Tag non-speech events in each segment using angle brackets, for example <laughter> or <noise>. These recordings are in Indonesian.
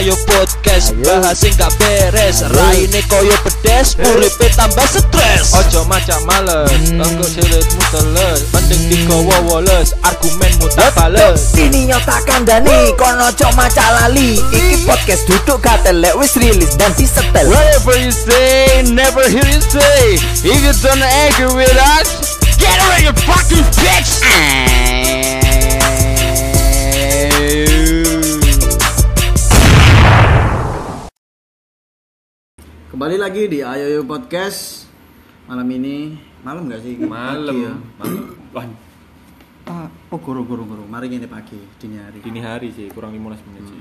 ayo podcast bahas sing gak beres. Raine koyo pedes uripe tambah stres. Ojo macam males engko silitmu teles. Mending digowo woles argumenmu tak bales. Sini nyotakan Dani Kono cok maca lali. Iki podcast duduk katelek wis rilis dan disetel. Whatever you say, never hear you say. If you don't agree with us, get out of your fucking bitch. Kembali lagi di Ayo Yo Podcast. Malam ini Malam gak sih? malam. Pagi ya? malam. Wah, Ah, oh guru guru guru. Mari ini pagi Dini hari. Dini hari sih kurang 15 menit sih.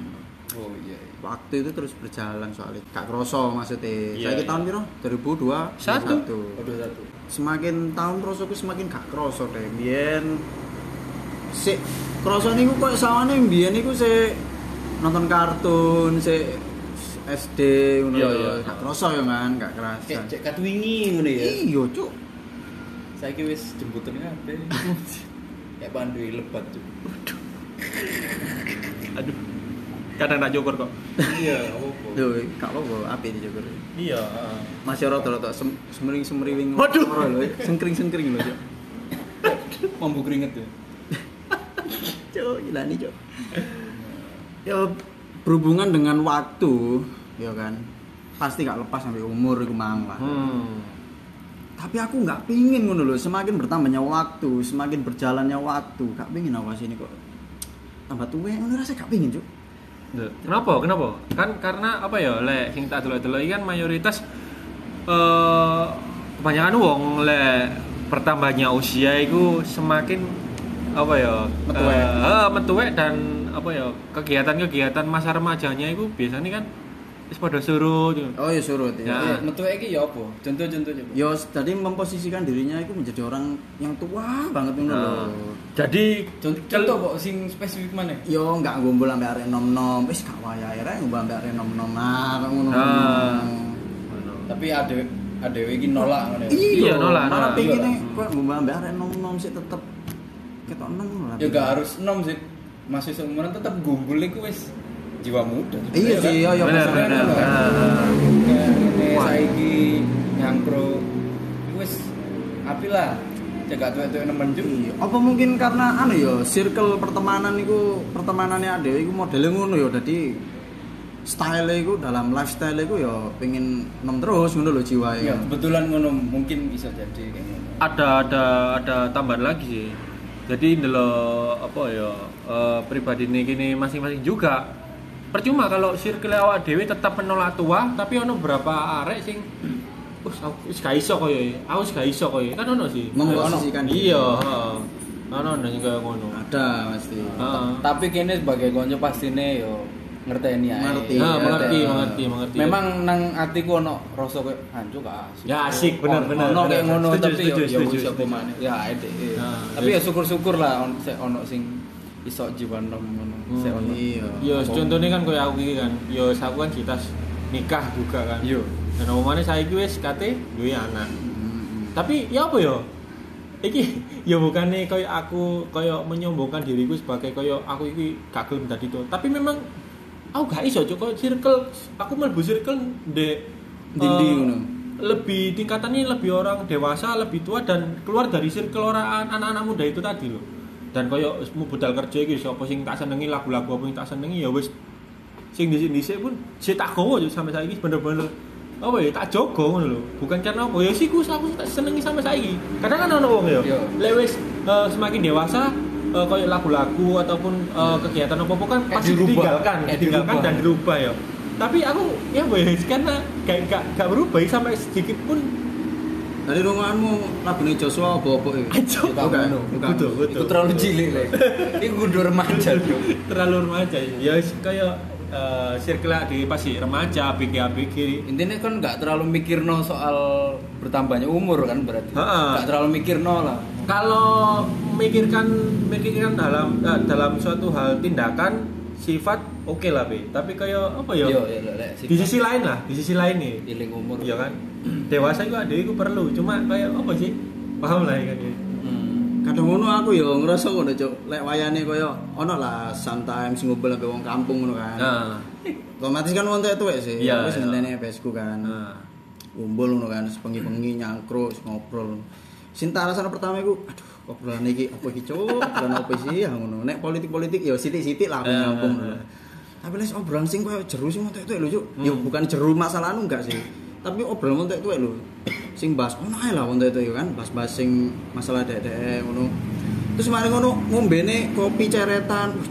Oh iya Waktu itu terus berjalan soalnya. Gak kroso maksudnya. Iya, Saya iya. tahun piro? 2002 Satu. Semakin tahun kroso ku semakin gak kroso deh Biyen Si kroso niku kok sawane biyen niku si nonton kartun si SD ngono iya. gak kroso ya kan gak kerasa Kayak cek kat wingi ngono ya. Iya, cuk. Saiki wis jemputan kabeh. <laughs> Kayak pandu lebat tuh. aduh kadang tak joker kok Iya, apa? Lho, gak apa-apa, api di Jogor. iya Masih rata-rata sem semering semeriwing. Waduh. lho, sengkring-sengkring lho, Cuk. Mambu keringet ya. <laughs> Cuk, gila nih, Cuk. Ya berhubungan dengan waktu, ya kan. Pasti gak lepas sampai umur iku mang lah. hmm. Tapi aku nggak pingin ngono lho, semakin bertambahnya waktu, semakin berjalannya waktu, gak pingin aku sini kok. Tambah tua ngono rasa gak pingin, Cuk. Kenapa kenapa kan karena apa ya lek sing tak delok-delok iki kan mayoritas eh kebanyakan wong lek bertambahnya usia itu semakin apa ya Metuwek. eh, eh, metuwek dan apa ya kegiatan-kegiatan masa remajanya itu biasanya kan wis pada surut gitu. Oh ya surut ya. Ya. Ya, metu iki ya apa? Contoh-contoh coba. Yo tadi memposisikan dirinya itu menjadi orang yang tua banget ngono lho. Nah, jadi Contoh, contoh kok sing spesifik mana? Yo nggak ngumpul sampai arek nom-nom, wis gak wayahe rek ngumpul sampai arek nom-nom ah ngono. Tapi ada ada iki nolak ngono ya. Iya, nolak, Malah nolak. pingine Iya. kok ngumpul sampai arek nom-nom sih tetep ketok nom lah. Ya gak harus nom sih. Masih seumuran tetap gumpul iku wis jiwa muda. Iya sih, ngono kan. Ah. Kayak ngene saiki nyangkro wis api lah. Cegak tuwek-tuwek nemen juk. Iya, apa mungkin karena anu ya circle pertemanan iku pertemanannya ada iku modelnya ngono ya dadi style iku dalam lifestyle iku ya pengen nom terus ngono lho jiwae. Ya, kebetulan ngono mungkin bisa jadi ada ada ada tambahan lagi sih jadi ndelok apa ya eh, pribadi ini gini masing-masing juga percuma kalau circle awak dewi tetap menolak tua tapi ono berapa arek sing aku wis gak iso koyo. Aku wis gak iso koyo. Kan ono sih. Memposisikan Ono. Iya, heeh. Ono ono sing kaya ngono. Ada pasti. Tapi kene sebagai konco pastine yo ngerteni ae. Ngerti. Iya, mengerti, iya. mengerti, mengerti. Memang nang atiku ono rasa koyo hancur gak asik. Ya, asik, bener, Ono- bener, Ono kayak ngono tapi yo yo wis. Ya Tapi ya syukur-syukur lah ono sing iso jiwa nom ngono. Ono. Iya. Ya contohnya kan kayak aku iki kan. Ya aku kan citas nikah juga kan. Iya. Dan omongane saiki wis kate duwe anak. Mm-mm. tapi ya apa ya iki ya bukannya kayak aku kayak menyombongkan diriku sebagai kayak aku iki gak gelem dadi tuh tapi memang aku gak iso cok circle aku mlebu circle de eh, ngono. lebih tingkatannya lebih orang dewasa lebih tua dan keluar dari circle orang anak-anak muda itu tadi loh dan kayak mau budal kerja iki sapa sing tak senengi lagu-lagu apa yang tak senengi ya wis. Sing dhisik-dhisik pun sih tak gowo yo sampai saiki bener-bener. Apa ya tak jogo ngono lho. Bukan karena apa ya sih aku tak senengi sampai saiki. Kadang kan ono wong ya Iya. lek wis eh, semakin dewasa eh, kayak lagu-lagu ataupun eh, kegiatan apa-apa kan pasti ditinggalkan ditinggalkan dan dirubah ya. Tapi aku ya wes karena gak, gak, gak berubah sampai sedikit pun Dari runganmu lagune Joshua iki? Ajo. Oh, enggak, Bukan. bukan. Kudu, kudu. Iku terlalu cilik lek. Iku kudu remaja bro. terlalu remaja ya wis kayak eh, circle di pasti remaja ABG ABG Intinya kan nggak terlalu mikirno soal bertambahnya umur kan berarti. Nggak terlalu mikirno lah. kalau memikirkan memikirkan dalam eh, dalam suatu hal tindakan sifat oke lah be tapi kayak apa ya Yo, yo, lek di sisi lain lah di sisi lain nih iling umur. iya kan dewasa itu ada itu perlu cuma kayak apa sih paham lah ya kan ya Hmm. Kadang ngono aku ya ngerasa ngono, Cuk. Lek wayane kaya ono lah sometimes ngumpul ambek wong kampung ngono kan. nah Otomatis kan wong tuwek sih. Iya, Wis iya. ngenteni besku kan. Nah. Kumpul ngono kan, sepengi-pengi nyangkruk, ngobrol. Sing tak rasane pertama iku, aduh, obrolan iki apa iki, Cuk? Obrolan apa sih ya ngono. Nek politik-politik ya sithik-sithik lah aku Eh, nyambung. eh. Tapi les obrolan sing koyo jeru sing tuwek-tuwek lho, Cuk. Ya Hmm. bukan jeru masalah anu enggak sih. Tapi obrolan wong tuwek-tuwek lho. Sing bahas ono ae lah wong tuwek-tuwek kan, bahas-bahas sing masalah dek-dek ngono. Terus mari ngono ngombene kopi ceretan. Uh,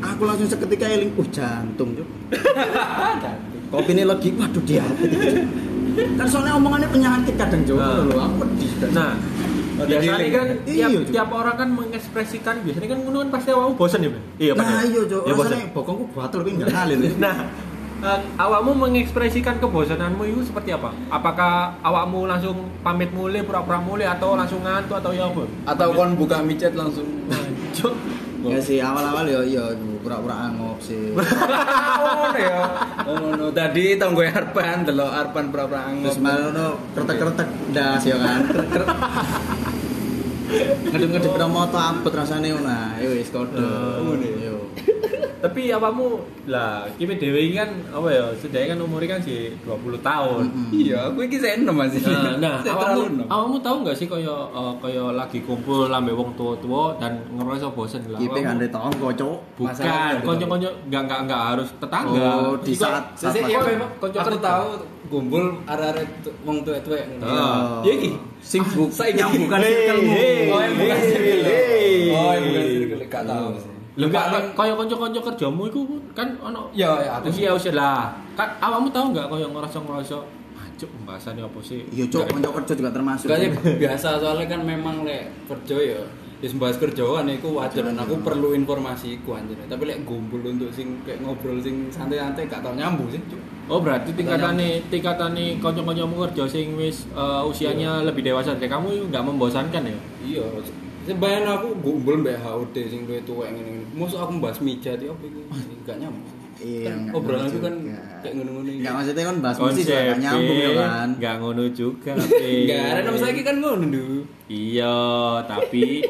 aku langsung seketika eling, uh jantung, Cuk. <laughs> kopi ini lagi, waduh diabetes. kan soalnya omongannya penyakit kadang. Ngono lho, aku pedih. Nah, biasanya kan Iya, tiap, tiap orang kan mengekspresikan biasanya kan ngono kan pasti awakmu bosen ya, Ben? Iya, nah bener. iya Cuk, Ya, bosen. rasanya bokongku batul tapi enggak ngalir. <laughs> Nah, eh, awakmu mengekspresikan kebosananmu itu seperti apa? Apakah awakmu langsung pamit mulai, pura-pura mulai atau langsung ngantuk atau ya apa? Atau kon buka micet langsung Cuk. Ya sih awal-awal ya iya pura-pura angop sih. <laughs> Oh ya. Ngono. Tadi tonggo Arpan delok Arpan pura-pura angop. Terus malah no kretek-kretek das ya kan. <laughs> Ngedep-ngedep moto abot rasane ngono. Ya wis kode. ngono Yo. Tapi awakmu lah, kimi dhewe iki kan apa ya, sedaya kan umurnya kan sih 20 tahun. Iya, aku iki saya enom masih. Nah, nah enom. awakmu tahu nggak sih kaya eh, kaya lagi kumpul lambe wong tua-tua dan ngerasa bosen lah. Kipe awakmu- kan de tonggo, Cuk. Bukan, Masalahnya ada konco-konco enggak enggak enggak harus tetangga. Oh, di saat saat Sesek iya memang konco aku tahu kumpul arek-arek tu- wong tuwek-tuwek. Ah. Ya iki. sing bu Saiki. yang bukan circlemu. hei, Oh, bukan circle. hei. Oh, bukan circle gak tahu sih. Lho Enggak, kaya kan- kanca-kanca kerjamu iku kan ono Ya, ya, aku usia usia lah. Kan awakmu tahu enggak kaya ngerasa-ngerasa Cuk, pembahasannya apa sih? Iya, Cuk, konco kerja juga termasuk. Sih biasa soalnya kan memang lek kerja ya Wis bahas kerjaan iku wajar dan aku perlu informasi iku anjir. Tapi lek gumpul untuk sing kayak ngobrol sing santai-santai gak tau nyambung sih. Cuk. Oh berarti tingkatane tingkatane kanca-kancamu kerja sing wis eh, usianya lebih dewasa dari kamu itu nggak membosankan ya? Iya. Sebayan aku gumpul mbak HUD sing duwe tuwek ngene ngene. Mosok aku bahas mijat ya apa iku? Gak nyambung. Iya, Kan obrolan itu kan kayak ngono-ngono iki. Enggak maksudnya kan bahas musik juga nyambung ya kan. Nggak ngono juga. <laughs> Enggak, ada nama saiki kan ngono dulu. Iya, tapi <laughs>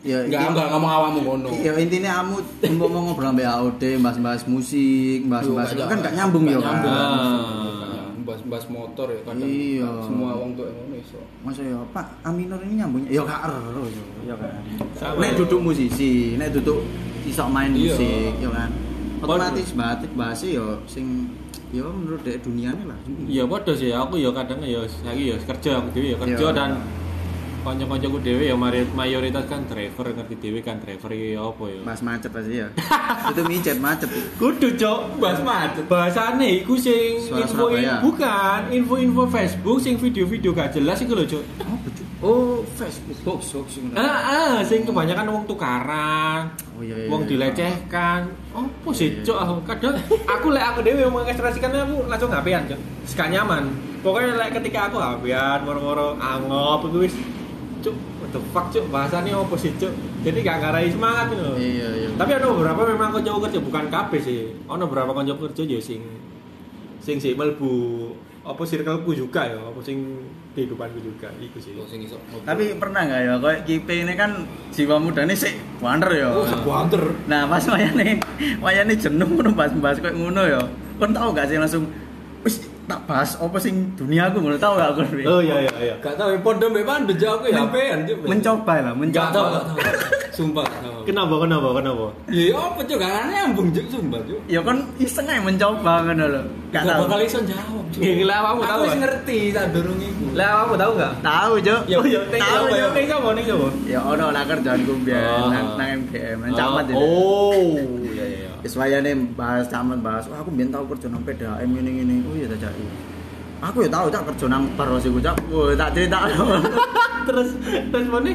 Ya, Enggak, iki- enggak ngomong awakmu ngono. Ya intinya kamu mau <laughs> ngobrol sampai AOD, bahas-bahas musik, bahas-bahas kan gak nyambung ya kan. Ah. Bahas-bahas motor ya kadang. Iya. Semua wong tuh iso. Masa ya Pak Aminor ini nyambungnya ya gak ero ya kan. Nek duduk musisi, nek duduk iso main Iya. musik, ya kan. Otomatis batik bahasa yo sing yo menurut dek duniane lah. Iya padha sih aku ya kadang ya saiki ya kerja aku dhewe ya kerja Iya. dan kanca-kancaku dhewe ya mari- mayoritas kan driver ngerti dhewe kan driver ya apa ya. Bahas macet pasti ya. <laughs> Itu micet macet. Kudu cok bahas macet. Bahasane iku sing info bukan info-info Facebook sing video-video gak jelas iku lho cok. Oh, Facebook. Hoax hoax ngono. Ah, ah, sing kebanyakan wong tukaran. Oh iya iya. Wong iya. dilecehkan. Apa sih Iya, cok aku kadang aku lek aku dhewe mengekspresikan aku langsung HP-an cok. Gak nyaman. Pokoknya lek ketika aku HP-an moro-moro angop iku wis cok what the fuck cok bahasane apa sih cok. Jadi gak ngarai semangat gitu. Iya iya. Tapi ada beberapa memang kanca kerja bukan kabeh sih. Ono beberapa kanca kerja ya sing sing sih melbu apa circleku juga ya, apa sing kehidupanku juga iku sih. Kok sing iso. Tapi pernah nggak ya, kayak Kipe ini kan jiwa mudanya sih wander ya. Oh, banter. Nah, pas wayane wayane jenuh ngono bahas-bahas kayak ngono ya. Kon tau gak sih langsung wis tak bahas apa sing dunia aku ngono tau gak? Wi? Oh iya iya iya. Gak tahu podo mbek pandu aku ya Cuk. Mencoba lah, Gak mencoba. tahu, gak tahu. Sumpah gak tahu. Kenapa kenapa kenapa? Ya ya apa Cuk, gak nyambung Cuk, sumpah Cuk. Ya kon iseng aja mencoba ngono lho. Gak Gak tahu. bakal iso jawab Cuk. Ya, gila, kamu tahu Aku wis gak? ngerti tak durung iku. Lah tahu? Tahu. Ya, Oh iya, ning tahu ya? Jo. Ning apa ning apa? Ya ono lah kerjaanku biyen Oh. nang nang MGM, nang camat ya. Oh, iya iya. Wis wayane bahas camat bahas, wah aku biyen tau kerja nang PDAM ngene-ngene. Oh iya ta Cak. Aku ya tahu cak kerja nang bar wis iku cak. Wah, tak cerita. <laughs> Terus terus mana?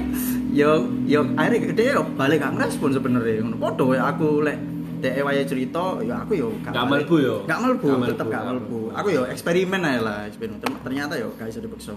yo yo akhirnya gede yo balik gak ngerespon sebenarnya ngono padha wae aku lek dek wae cerita ya aku yo Gak melbu yo? gak melbu tetep gak melbu aku yo eksperimen aja lah eksperimen ternyata yo gak bisa dipaksa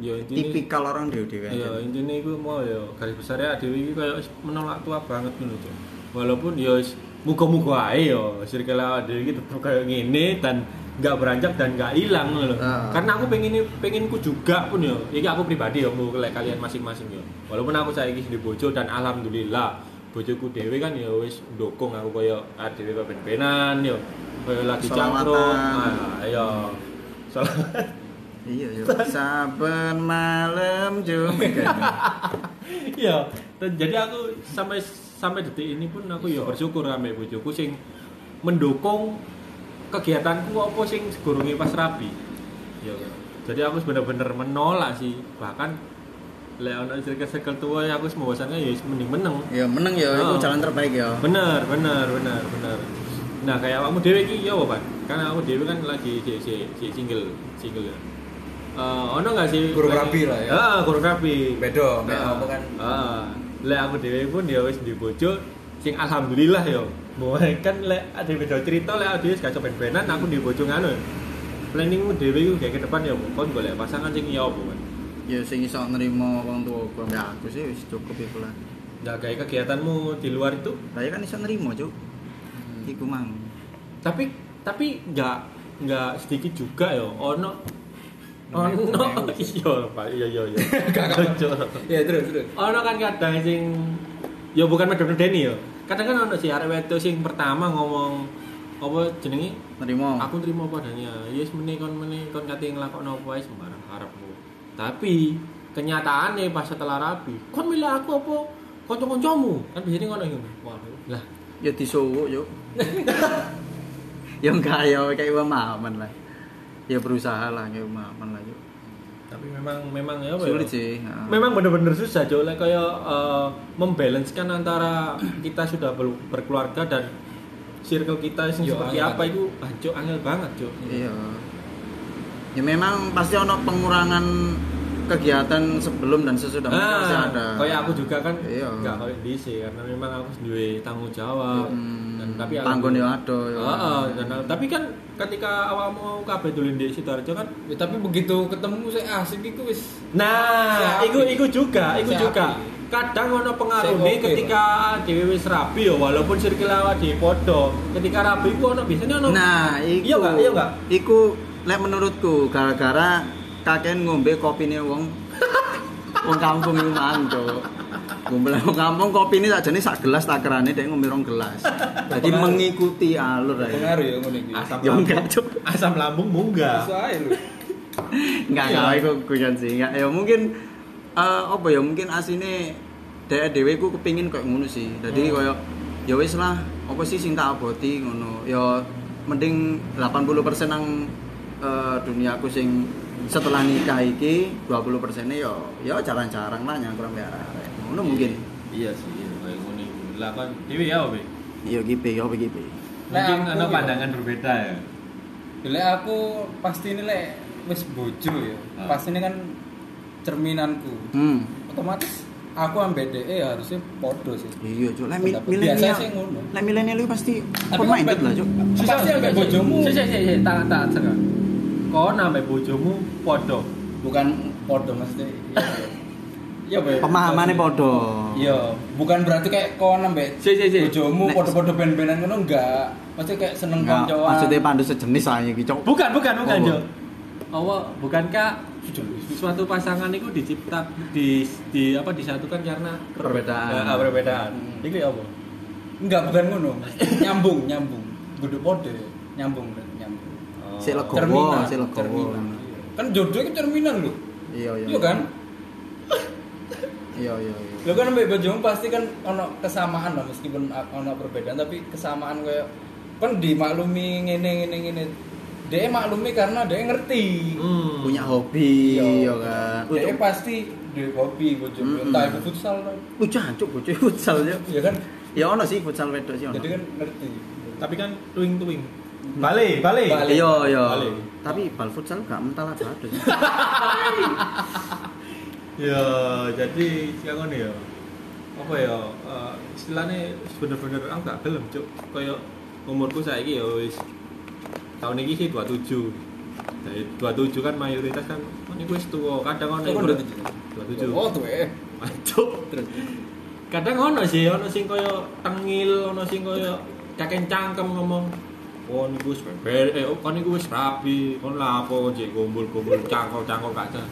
Ya intinya tipikal orang dewe dewe Ya intinya itu mau ya garis besarnya Dewi ini kayak menolak tua banget gitu. Walaupun ya muka-muka aja ya circle Dewi gitu kayak gini dan nggak beranjak dan nggak hilang loh. Ah. Karena aku pengen penginku juga pun ya. Ini aku pribadi ya mau kayak kalian masing-masing ya. Walaupun aku saya di bojo dan alhamdulillah bojoku dhewe kan ya wis ndukung aku kaya dhewe kok ben-benan yo kaya lagi cangkruk ah iya. <laughs> Iya, iya. Saben malam Jumat. <laughs> Iya, dan jadi aku sampai sampai detik ini pun aku ya bersyukur ambek bojoku sing mendukung kegiatanku apa sing segurunge pas rapi. Ya. Jadi aku bener-bener menolak sih, bahkan lek ono circle-circle tua ya aku sembosannya ya mending meneng. Ya meneng ya, itu Oh. jalan terbaik ya. Bener, bener, bener, bener. Nah, kayak kamu dewe iki ya apa, Pak? Karena kamu dewe kan lagi si, si, si single, single ya. Eh, ono nggak sih? Guru rapi lah ya. Ah, guru rapi. Bedo, Nah, apa kan. Ah, lek aku dhewe pun ya wis di bojo sing alhamdulillah ya. Mulai kan lek ada beda cerita lek aku dhewe gak coba benan aku di bojo ngono. Planningmu dhewe iku kayak ke depan ya kon golek pasangan sing ya apa kan. Ya sing iso nerima wong tuaku ambek aku sih wis cukup iku lah. Nah, kayak kegiatanmu di luar itu Lah ya kan iso nerima, Cuk. Iku mang. tapi tapi nggak nggak sedikit juga ya ono ono <laughs> iya pak. Iya iya iya. <laughs> Ya terus terus. ono kan kadang sing ya bukan medon medeni ya. Kadang kan ono sih arek wedok sing pertama ngomong apa jenenge Nerima. aku terima padanya yes meni kon meni kon kate nglakokno apa wae sembarang karepmu tapi kenyataannya pas setelah rapi kon milih aku apa kanca-kancamu? Kan biasanya ngono iku waduh lah. Ya disuwuk, Cuk. <laughs> ya enggak ya kayak pemahaman lah. Ya berusaha lah kayak pemahaman lah, Cuk. tapi memang memang ya ya? Sulit sih. heeh. memang bener-bener susah Jo Like kayak eh, membalancekan antara kita sudah ber- berkeluarga dan circle kita yang seperti angel apa itu anjo angel banget Jo Iya. Ya memang pasti ono pengurangan kegiatan sebelum dan sesudah pasti Nah, ada. kayak aku juga kan Iya. nggak kayak DC karena memang aku sendiri tanggung jawab Hmm, dan tapi panggon ya alhamdulillah- ada ya. Heeh, dan tapi kan ketika awalmu kabeh dolen di Sidoarjo kan Ya, tapi begitu ketemu saya asik iku wis Nah, iku iku juga, iku juga. Kadang ono pengaruh nih ketika dhewe wis rabi ya walaupun circle awak di podo. Ketika rabi iku ono biasanya ono. Nah, iku. Iya nggak? Iya nggak? Iku lek menurutku gara-gara kakek ngombe kopine wong wong kampung iku mang, Cuk. Ngombe wong kampung kopine sakjane sak gelas takerane dhek ngombe rong gelas. Jadi mengikuti alur ae. pengaruh ya ngono iki. Asam lambung. Asam lambung munggah. Lho. Enggak, enggak iku guyon sih. Enggak, ya mungkin eh, apa ya mungkin asine dhek dhewe ku kepingin koyo ngono sih. Jadi koyo ya wis lah, apa sih sing tak aboti ngono. Ya mending 80% nang eh, duniaku sing setelah nikah iki 20% ya ya jarang-jarang lah nyangkruk ambek arek. Ngono mungkin. Iya sih, kayak ngono iku. Lah kan dhewe ya opo? Iya gipe, ya gipe. Mungkin ya. pandangan berbeda ya. Lek aku pasti ini lek wis bojo ya. Ah. Pasti ini kan cerminanku. Hmm. Otomatis aku ambek DE harusnya podo sih. Iya, Cuk. Lek milenial. biasa sih ngono. Lek milenial itu pasti Tapi open minded kan- lah, Cuk. Pasti ambek bojomu. Sik sik sik, sik, tak tak cekak. Kau nambah bojomu podo. Bukan podo maksudnya. Iya. <laughs> Iya, Boy. Pemahamannya podo. Iya, bukan berarti kayak kau nambah Sik sik sik. bojomu podo-podo ben-benan ngono enggak. Maksudnya kayak seneng koncoan. maksudnya pandu sejenis aja gitu. Bukan, bukan, bukan, Oh. Jo. Allah, bukankah suatu pasangan itu dicipta di di apa disatukan karena Perbedaan. Ya, perbedaan. Hmm. Iki apa? Enggak, bukan ngono. <laughs> nyambung, nyambung. Guduk podo nyambung kan, Si legowo, Cerminan, si legowo. cerminan. Kan jodoh itu cerminan loh. Iya, iya. Iya kan? Iya, iya, iya. Lo kan ambek bojomu pasti kan ono kesamaan lah meskipun ono perbedaan tapi kesamaan kayak kan dimaklumi ngene ngene ngene. Dia maklumi karena dia ngerti. Hmm. Punya hobi, Iya. iya kan. Dia pasti di hobi bojomu, Mm-mm. entah itu futsal. Uh, jancuk bocah futsal ya. Ya kan? Ya ono sih futsal wedok sih ono. Jadi kan ngerti. Tapi kan tuing-tuing. Balik, balik. Balik. Iya, iya. Tapi bal futsal gak mental ada ada. <laughs> Ya, jadi yang ngono ya. Apa ya? eh, istilahnya bener-bener aku gak gelem, Cuk. Kayak umurku saiki ya wis tahun ini sih 27. Dari 27 kan mayoritas kan ini wis tua. Kadang ono Itu kan yang udah tujuh. 27. Oh tuh eh. Cuk. Terus. kadang ono sih ono sing kaya tengil ono sing kaya kakek cangkem ngomong oh niku wis beber eh oh, kon niku wis rapi kon lapo jek kumpul-kumpul cangkol-cangkol kaca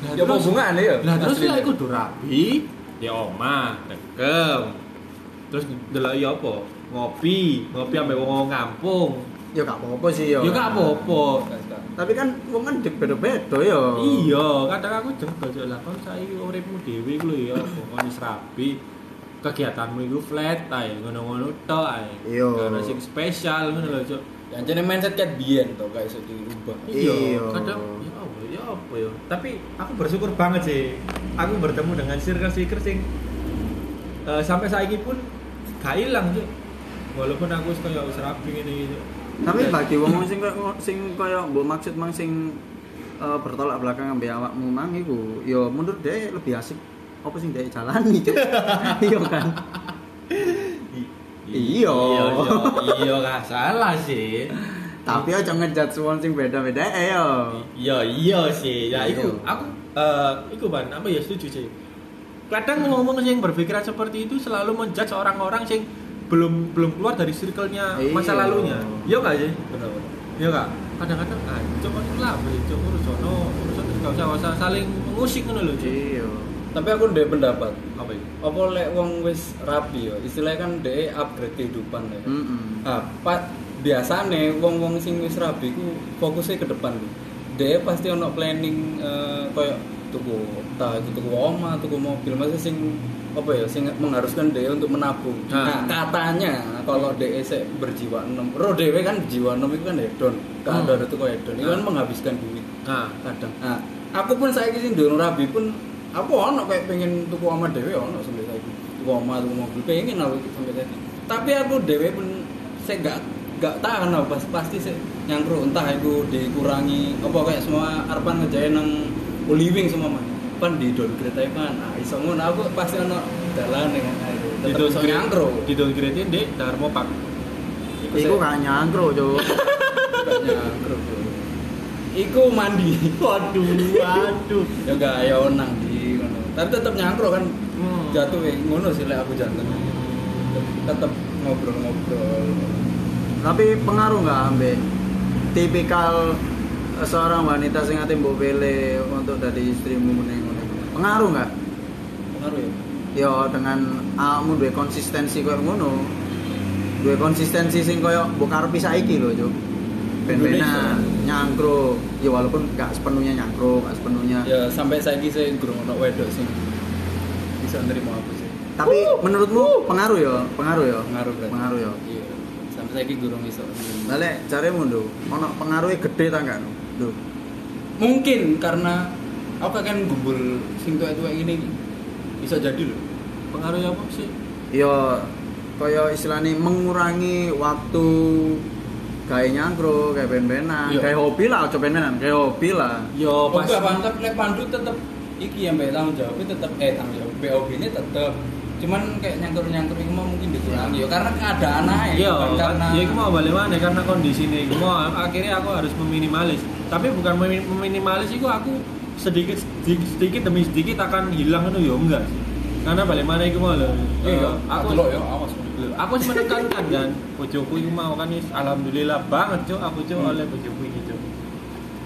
Lah, Ya terus- hubungan ya? lah terus lah iku rapi ya omah dekem. Terus delok ya apa? Ngopi ngopi ambek wong ngampung Ya gak apa-apa sih ya. ya gak apa-apa. Tapi kan wong kan beda-beda ya. iya kadang aku jengkel aja lah kon saiki uripmu dhewe iku lho ya kon wis rapi kegiatanmu iku flat ae ngono-ngono tok ae Iya. karena sing spesial ngono lho cuk yang jadi mindset kan biyen to gak iso diubah Iya. iya kadang ya apa ya apa ya tapi aku bersyukur banget sih aku bertemu dengan circle-circle sing eh, sampai saiki pun gak ilang cuk walaupun aku wis kaya wis rapi ngene iki Cuk. Tapi bagi wong sing koyo sing koyo mbok maksud mang sing eh, bertolak belakang ambek awakmu mang iku ya menurut dia lebih asik apa sing dia jalani Cuk. <laughs> iya kan Iya. iya iya iya gak salah sih tapi aja ngejat wong sing beda-beda eh yo iya iya sih ya iku Iya. aku eh iku ban apa ya setuju sih kadang ngomong yang berpikiran seperti itu selalu menjudge orang-orang sing belum belum keluar dari circle-nya masa Iya. lalunya iya gak sih bener iya gak kadang-kadang ah coba lah beli coba urus sono urus sono gak usah saling mengusik ngono Cuk. iya tapi aku ndek pendapat. Apa itu? Apa lek wong wis rapi ya? Istilahnya kan dhek upgrade kehidupan ya. Mm-mm. ah pak biasane wong-wong sing wis rapi ku fokusnya ke depan. Dhek pasti ono planning eh, koyo tuku ta itu tuku oma tuku mobil. Maksudnya sing apa ya sing mengharuskan dhek untuk menabung. Ah. nah katanya kalau dhek sik berjiwa enam ro dhewe kan jiwa enam itu kan hedon. Hmm. kadang itu kok hedon. Itu kan menghabiskan duit nah kadang. Nah aku pun saya sing durung rabi pun aku ono kayak pengen tuku oma dhewe ono sampai saiki. Tuku oma tuku mobil. Pengen aku sampai saiki. Tapi aku dhewe pun saya gak gak tahan aku pas pasti saya nyangkru entah aku dikurangi apa kayak semua arpan ngejain nang Uliwing semua mah pan di downgrade ae kan nah iso ngono. Aku pasti ono dalan dengan itu. Di iso nyangkru di downgrade di Darmo Pak. Iku gak nyangkro Cuk. <laughs> Gak nyangkru. Iku mandi. <laughs> waduh waduh. Ya enggak ya onang. Tapi tetep nyangkro kan Hmm. jatuh ya ngono sih lek aku jantan. Tetep ngobrol-ngobrol. tapi pengaruh nggak ambek tipikal eh, seorang wanita sing ate mbok pilih untuk dari istrimu meneng pengaruh nggak Pengaruh ya. ya dengan awakmu duwe konsistensi koyo ngono duwe konsistensi sing koyo mbok karepi saiki lho Cuk ben-benan nyangkro ya walaupun gak sepenuhnya nyangkro gak sepenuhnya. Ya sampai saiki saya gurung ono wedok sing bisa nerima aku sih. tapi menurutmu pengaruh ya? Pengaruh ya? Pengaruh berarti. pengaruh ya? Iya. Sampai saiki gurung iso. Lale caremu lho ono pengaruhnya gede ta enggak lho. Mungkin karena aku kan gumbul sing tuwek-tuwek ini bisa jadi loh. pengaruhnya apa sih? Ya kaya istilahnya mengurangi waktu kayak nyangkro kayak ben-benan Iya. kayak hobi lah coba ben-benan kayak hobi lah. Yo Oh, pas enggak, mantap lek pandu tetep iki yang mbak? Tanggung jawab tetep eh tanggung jawab BOB ini tetep. Cuman kayak nyangkur nyangkur ini mau mungkin dikurangi. Ya karena keadaan aja Iya, bukan karena ya itu mau balik mana? Karena kondisi ini mau akhirnya aku harus meminimalis. Tapi bukan memi- meminimalis itu aku sedikit sedikit, sedikit demi sedikit akan hilang itu ya enggak sih. Karena balik mana itu mau loh. iya aku aku lo ya awas. Loh, aku harus menekankan kan? Bojoku itu mau kan wis alhamdulillah banget cuk. Aku cuk oleh bojoku ini cuk.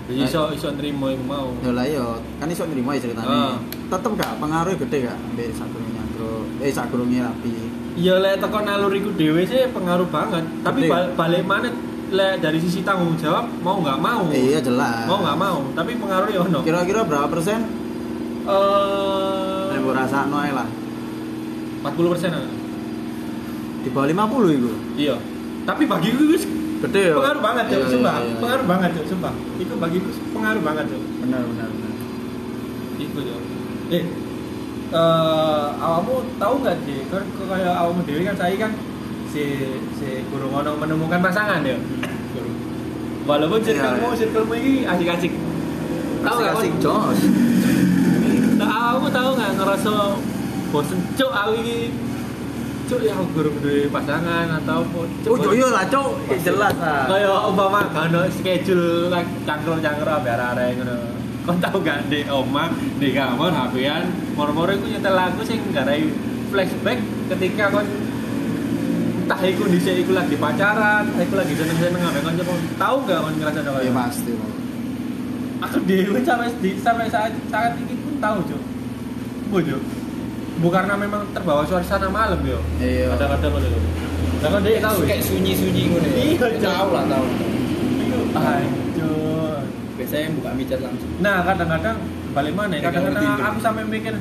Jadi iso iso nerimo iku mau. ya lah ya kan iso nerima ya ceritanya Ah. tetep gak pengaruhnya gede gak ambek sakurunge nyangkro eh sakurunge rapi Iya lek teko naluriku dhewe sih pengaruh banget. Tapi bal- balik mana lek dari sisi tanggung jawab mau nggak mau. Eh, iya jelas. Mau nggak mau, tapi pengaruhnya ono. kira-kira berapa persen? Eh gue rasa ae lah. 40 persen di bawah 50 itu Iya. Tapi bagiku itu gede ya pengaruh banget Iya, sumpah. iya, iya. Pengaruh banget cok, sumpah. Itu bagiku pengaruh banget cok. benar benar benar Iku cok. Eh, eh awakmu tahu nggak sih? Kan kayak awakmu dewi kan saya kan si si guru ngono menemukan pasangan ya. Walaupun Iya, circlemu iya. circlemu ini asik-asik. Tahu nggak? asik jos Nah, awakmu tahu nggak ngerasa bosen cok aku ini cok ya aku guru duwe pasangan atau apa? Cuk, oh iya lah cok Eh, jelas lah kayak umpama gak ono schedule like cangkruk-cangkruk ambek arek ngono. <laughs> Kon tau gak di oma di kamar HP-an moro-moro iku nyetel lagu sing garai flashback ketika kon entah iku dhisik iku lagi pacaran, entah iku lagi seneng-seneng ambek kanca kon. Tau gak kon ngerasa iya kaya pasti Aku dhewe sampai di sampai saat saat ini pun tahu, Cuk. Bu, karena memang terbawa suasana malam yo Iya. kadang-kadang ngono lho kadang dia tahu kayak sunyi-sunyi ngono ya. Iya, tahu lah tahu. Iku, hancur Biasanya buka micat langsung. Nah kadang-kadang balik mana? ya? Kadang-kadang aku sampai mikir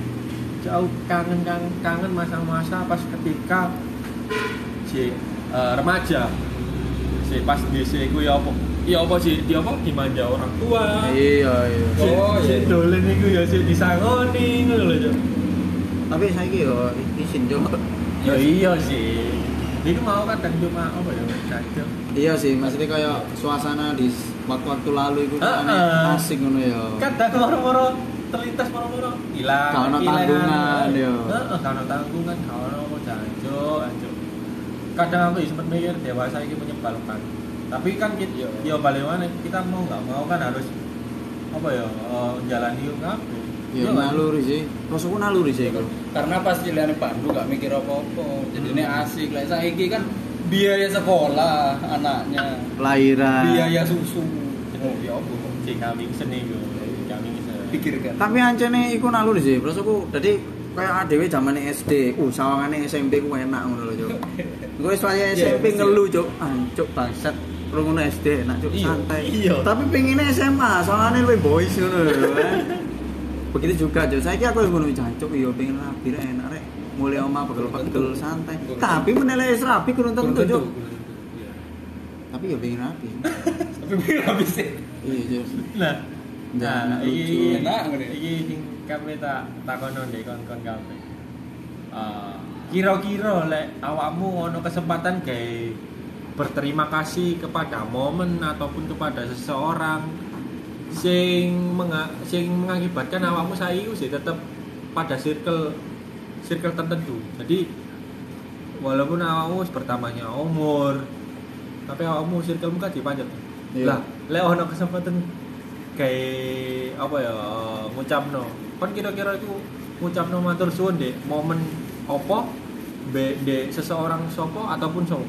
jauh kangen kangen kangen masa-masa pas ketika si eh, remaja si pas DC ku ya apa? Ya apa sih? Dia apa dimanja orang tua? Iya, iya. Si, Oh, si iya. dolen iku ya si disangoni ngono lho. Tapi saiki yo izin yo. Ya iya sih. Itu mau kadang cuma apa ya? Cacok. Iya sih, maksudnya kayak suasana di waktu-waktu lalu itu kan Heeh. asik ngono ya. kadang moro-moro terlintas moro-moro hilang hilang. tanggungan, yo. Heeh, gak ono tanggungan ono apa jancuk kadang aku ya sempet mikir dewasa ini menyebalkan tapi kan kita Iya. ya balik mana kita mau nggak mau kan harus apa ya eh, jalani hidup kabeh. Ya Iya naluri sih. Rasaku naluri sih iku. Karena pas ciliane Pandu gak mikir apa-apa. Jadi ini asik. Lah saiki kan biaya sekolah anaknya, Lahiran. biaya susu. Oh, ya apa? si kambing seni yo kambing seni Pikirkan. Tapi ancene iku naluri sih. Rasaku dadi kayak adewe zamane SD, uh sawangane SMP ku enak ngono lho, Cuk. <laughs> Gue soalnya Iya, SMP mesti. ngeluh, Cuk. Ancuk bangsat. Rungono SD enak, Cuk, Iya, santai. iya. Tapi pengennya SMA, soalnya lebih boys ngono lho. Begitu juga, Cuk. Saiki aku yang ngono jancuk yo pengen rapi rek enak rek. Mulai omah pegel-pegel santai. Tapi menilai rapi kurang tentu. Cuk. Tapi yo pengen rapi. <laughs> Tapi pikir habis sih. Iya, nah nah iki iki kami tak takono ndek kon-kon kabeh Eh, kira-kira lek awakmu ono kesempatan gawe berterima kasih kepada momen ataupun kepada seseorang sing menga sing mengakibatkan awakmu saiki sih tetap pada circle circle tertentu. Jadi walaupun awakmu wis bertambahnya umur tapi awakmu circle muka dipanjat. Iya. Lah, lek ono kesempatan kayak apa ya ngucapno. Kan kira-kira itu ngucapno matur suwun dek momen apa be de seseorang sopo ataupun sopo.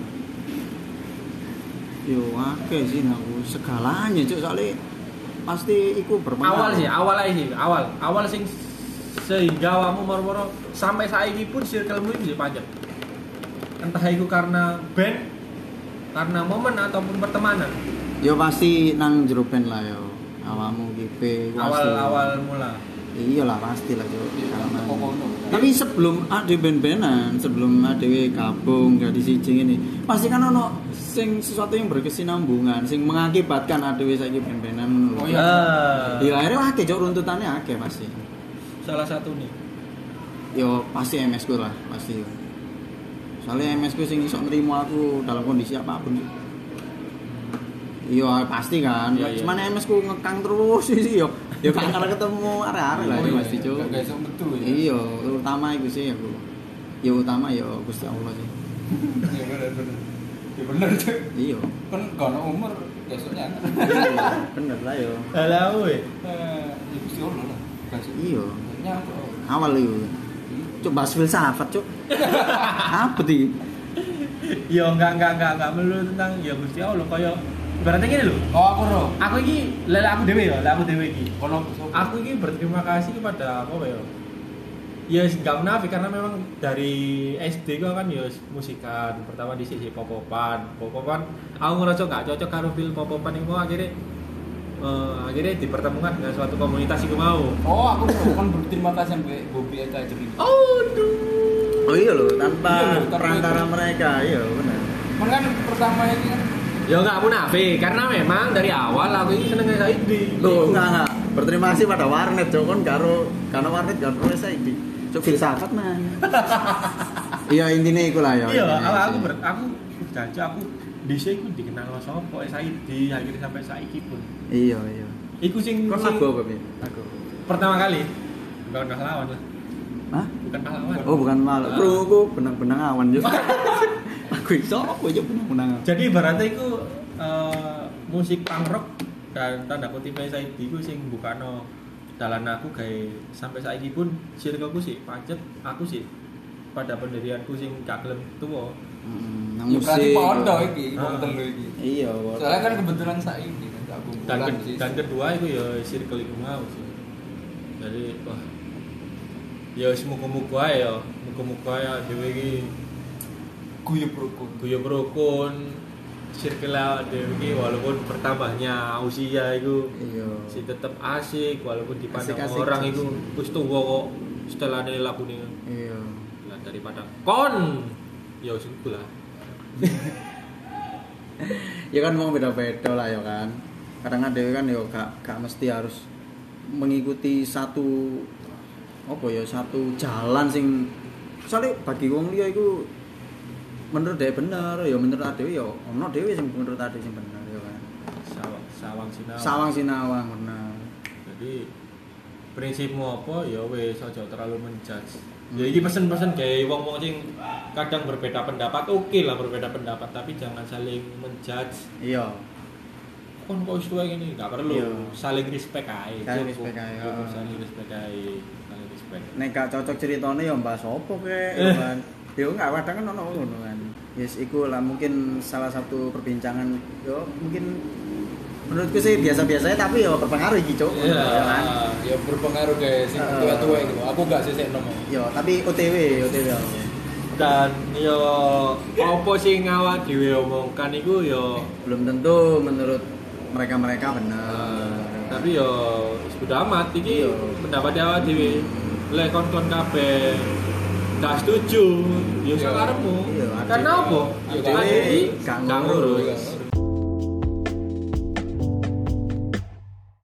Yo akeh sih aku segalanya cuk soalnya pasti iku berpengaruh. awal sih awal aja sih awal. Awal sing sehingga awakmu moro-moro sampai saiki pun circlemu bisa panjang. Entah itu karena band karena momen ataupun pertemanan. Yo pasti nang jero band lah yo. Awakmu GP awal awal mula Iya lah pasti lah cuk. Karena- Pokoknya. Tapi sebelum ada band-bandan, sebelum ada gabung gak di siji ini, pasti kan ono sing sesuatu yang berkesinambungan, sing mengakibatkan ada saiki band-bandan. Oh, iya. iya. Ya akhirnya akeh cuk runtutannya akeh pasti. salah satu nih Yo pasti MS ku lah, pasti. yo. Soalnya MS ku sing iso nerima aku dalam kondisi apa pun. Iya pasti kan. Iya, iya. Cuman MS ku ngekang terus <laughs> sih yo. Ya gak karena ketemu arek-arek lah Oh, ya iya, pasti cuk. Gak iso metu ya. Iya, utama itu sih aku. Ya utama ya Gusti Allah sih. <laughs> Iya bener. Ya bener tuh. Iya. Kan gak ono umur besoknya. <laughs> Iya, Bener lah yo. Alah we. Eh, ya Gusti Allah lah. Iya. Nyangkut. Awal itu. Coba filsafat, Cuk. Apa sih? Ya enggak enggak enggak enggak melulu tentang ya Gusti Allah kaya berarti gini loh. Oh aku roh. Aku iki lele aku dhewe ya, aku dhewe iki. Kalau Aku ini berterima kasih kepada apa ya? Ya nggak munafik karena memang dari SD gua kan ya musikan pertama di sisi popopan popopan aku ngerasa nggak cocok karo film popopan itu akhirnya eh, akhirnya dipertemukan dengan suatu komunitas itu mau Oh aku roh. kan berterima kasih sampai Bobby Eka jadi. Aduh. Oh iya loh, tanpa Iya loh, tanpa perantara itu. mereka, iya benar. Kan pertama ini kan Ya nggak munafik karena memang dari awal aku ini seneng Saidi. Loh, enggak enggak. Berterima kasih pada warnet, Cuk. Kon karo karena warnet karo saiki. Cuk filsafat man. <laughs> Iya intinya iku lah ya. Iya, aku ber, aku janji aku di sini aku dikenal sama sopo Saidi akhirnya sampai saiki pun. Iya, iya. Iku sing Kon sing- lagu apa? Aku pertama kali bukan pahlawan lah, Hah? bukan pahlawan. Oh, bukan malu. Bro, aku benang-benang awan juga. <laughs> aku iso apa awan. Jadi ibaratnya itu eh, musik punk rock dan tanda kutip Saidi iku sing bukano dalan aku kayak sampai saiki pun circleku sih pacet aku sih pada pendirianku sing gak gelem tuwa. Hmm, nang ya berarti musik. podo iki, Ah. wong telu iki. Iya, Soalnya kan kebetulan saya ini kan gak Dan, kumpulan ke- sih. dan kedua itu ya circle itu mau sih. Jadi wah ya wis muga-muga ae ya muga-muga ya dhewe iki Guyub rukun. guyub rukun circle dhewe iki walaupun bertambahnya usia itu iya. si tetep asik walaupun dipandang orang asik. itu wis tuwa kok setelahnya lagu nih iya. Lah daripada kon! Ya wis lah. <laughs> Ya kan mau beda-beda lah ya kan. Kadang ada kan ya gak, gak mesti harus mengikuti satu apa ya satu jalan sing soalnya bagi wong liya iku menurut dia bener ya menurut ade ya ono dhewe sing menurut ade sing bener ya kan? Sawang sawang sinau sawang sinawang bener. Jadi prinsipmu apa? Ya wis aja terlalu menjudge. Ya ini pesen-pesen kayak wong-wong sing kadang berbeda pendapat oke lah berbeda pendapat tapi jangan saling menjudge. Iya. Kon kok wis tuwa gini nggak perlu. Iya. saling respect aja Saling cukup. respect aja. Saling respect aja saling respect. Nek gak cocok ceritanya ya mbak sopo kek ya kan? Ya enggak kadang kan ono ngono kan yes iku lah mungkin salah satu perbincangan yo mungkin menurutku sih biasa-biasa tapi ya berpengaruh gitu Cuk. Iya, ya kan ya berpengaruh guys, sing Heeh. tua-tua gitu. Aku gak sih nomor. yo tapi OTW OTW dan yo apa sih ngawak dhewe omongkan iku yo belum tentu menurut mereka-mereka benar tapi yo sudah amat iki Iya. pendapat awak dhewe lek kon-kon kabeh gak setuju. Yo Iya. sakarepmu Iya, karena apa? Dhewe iki gak ngurus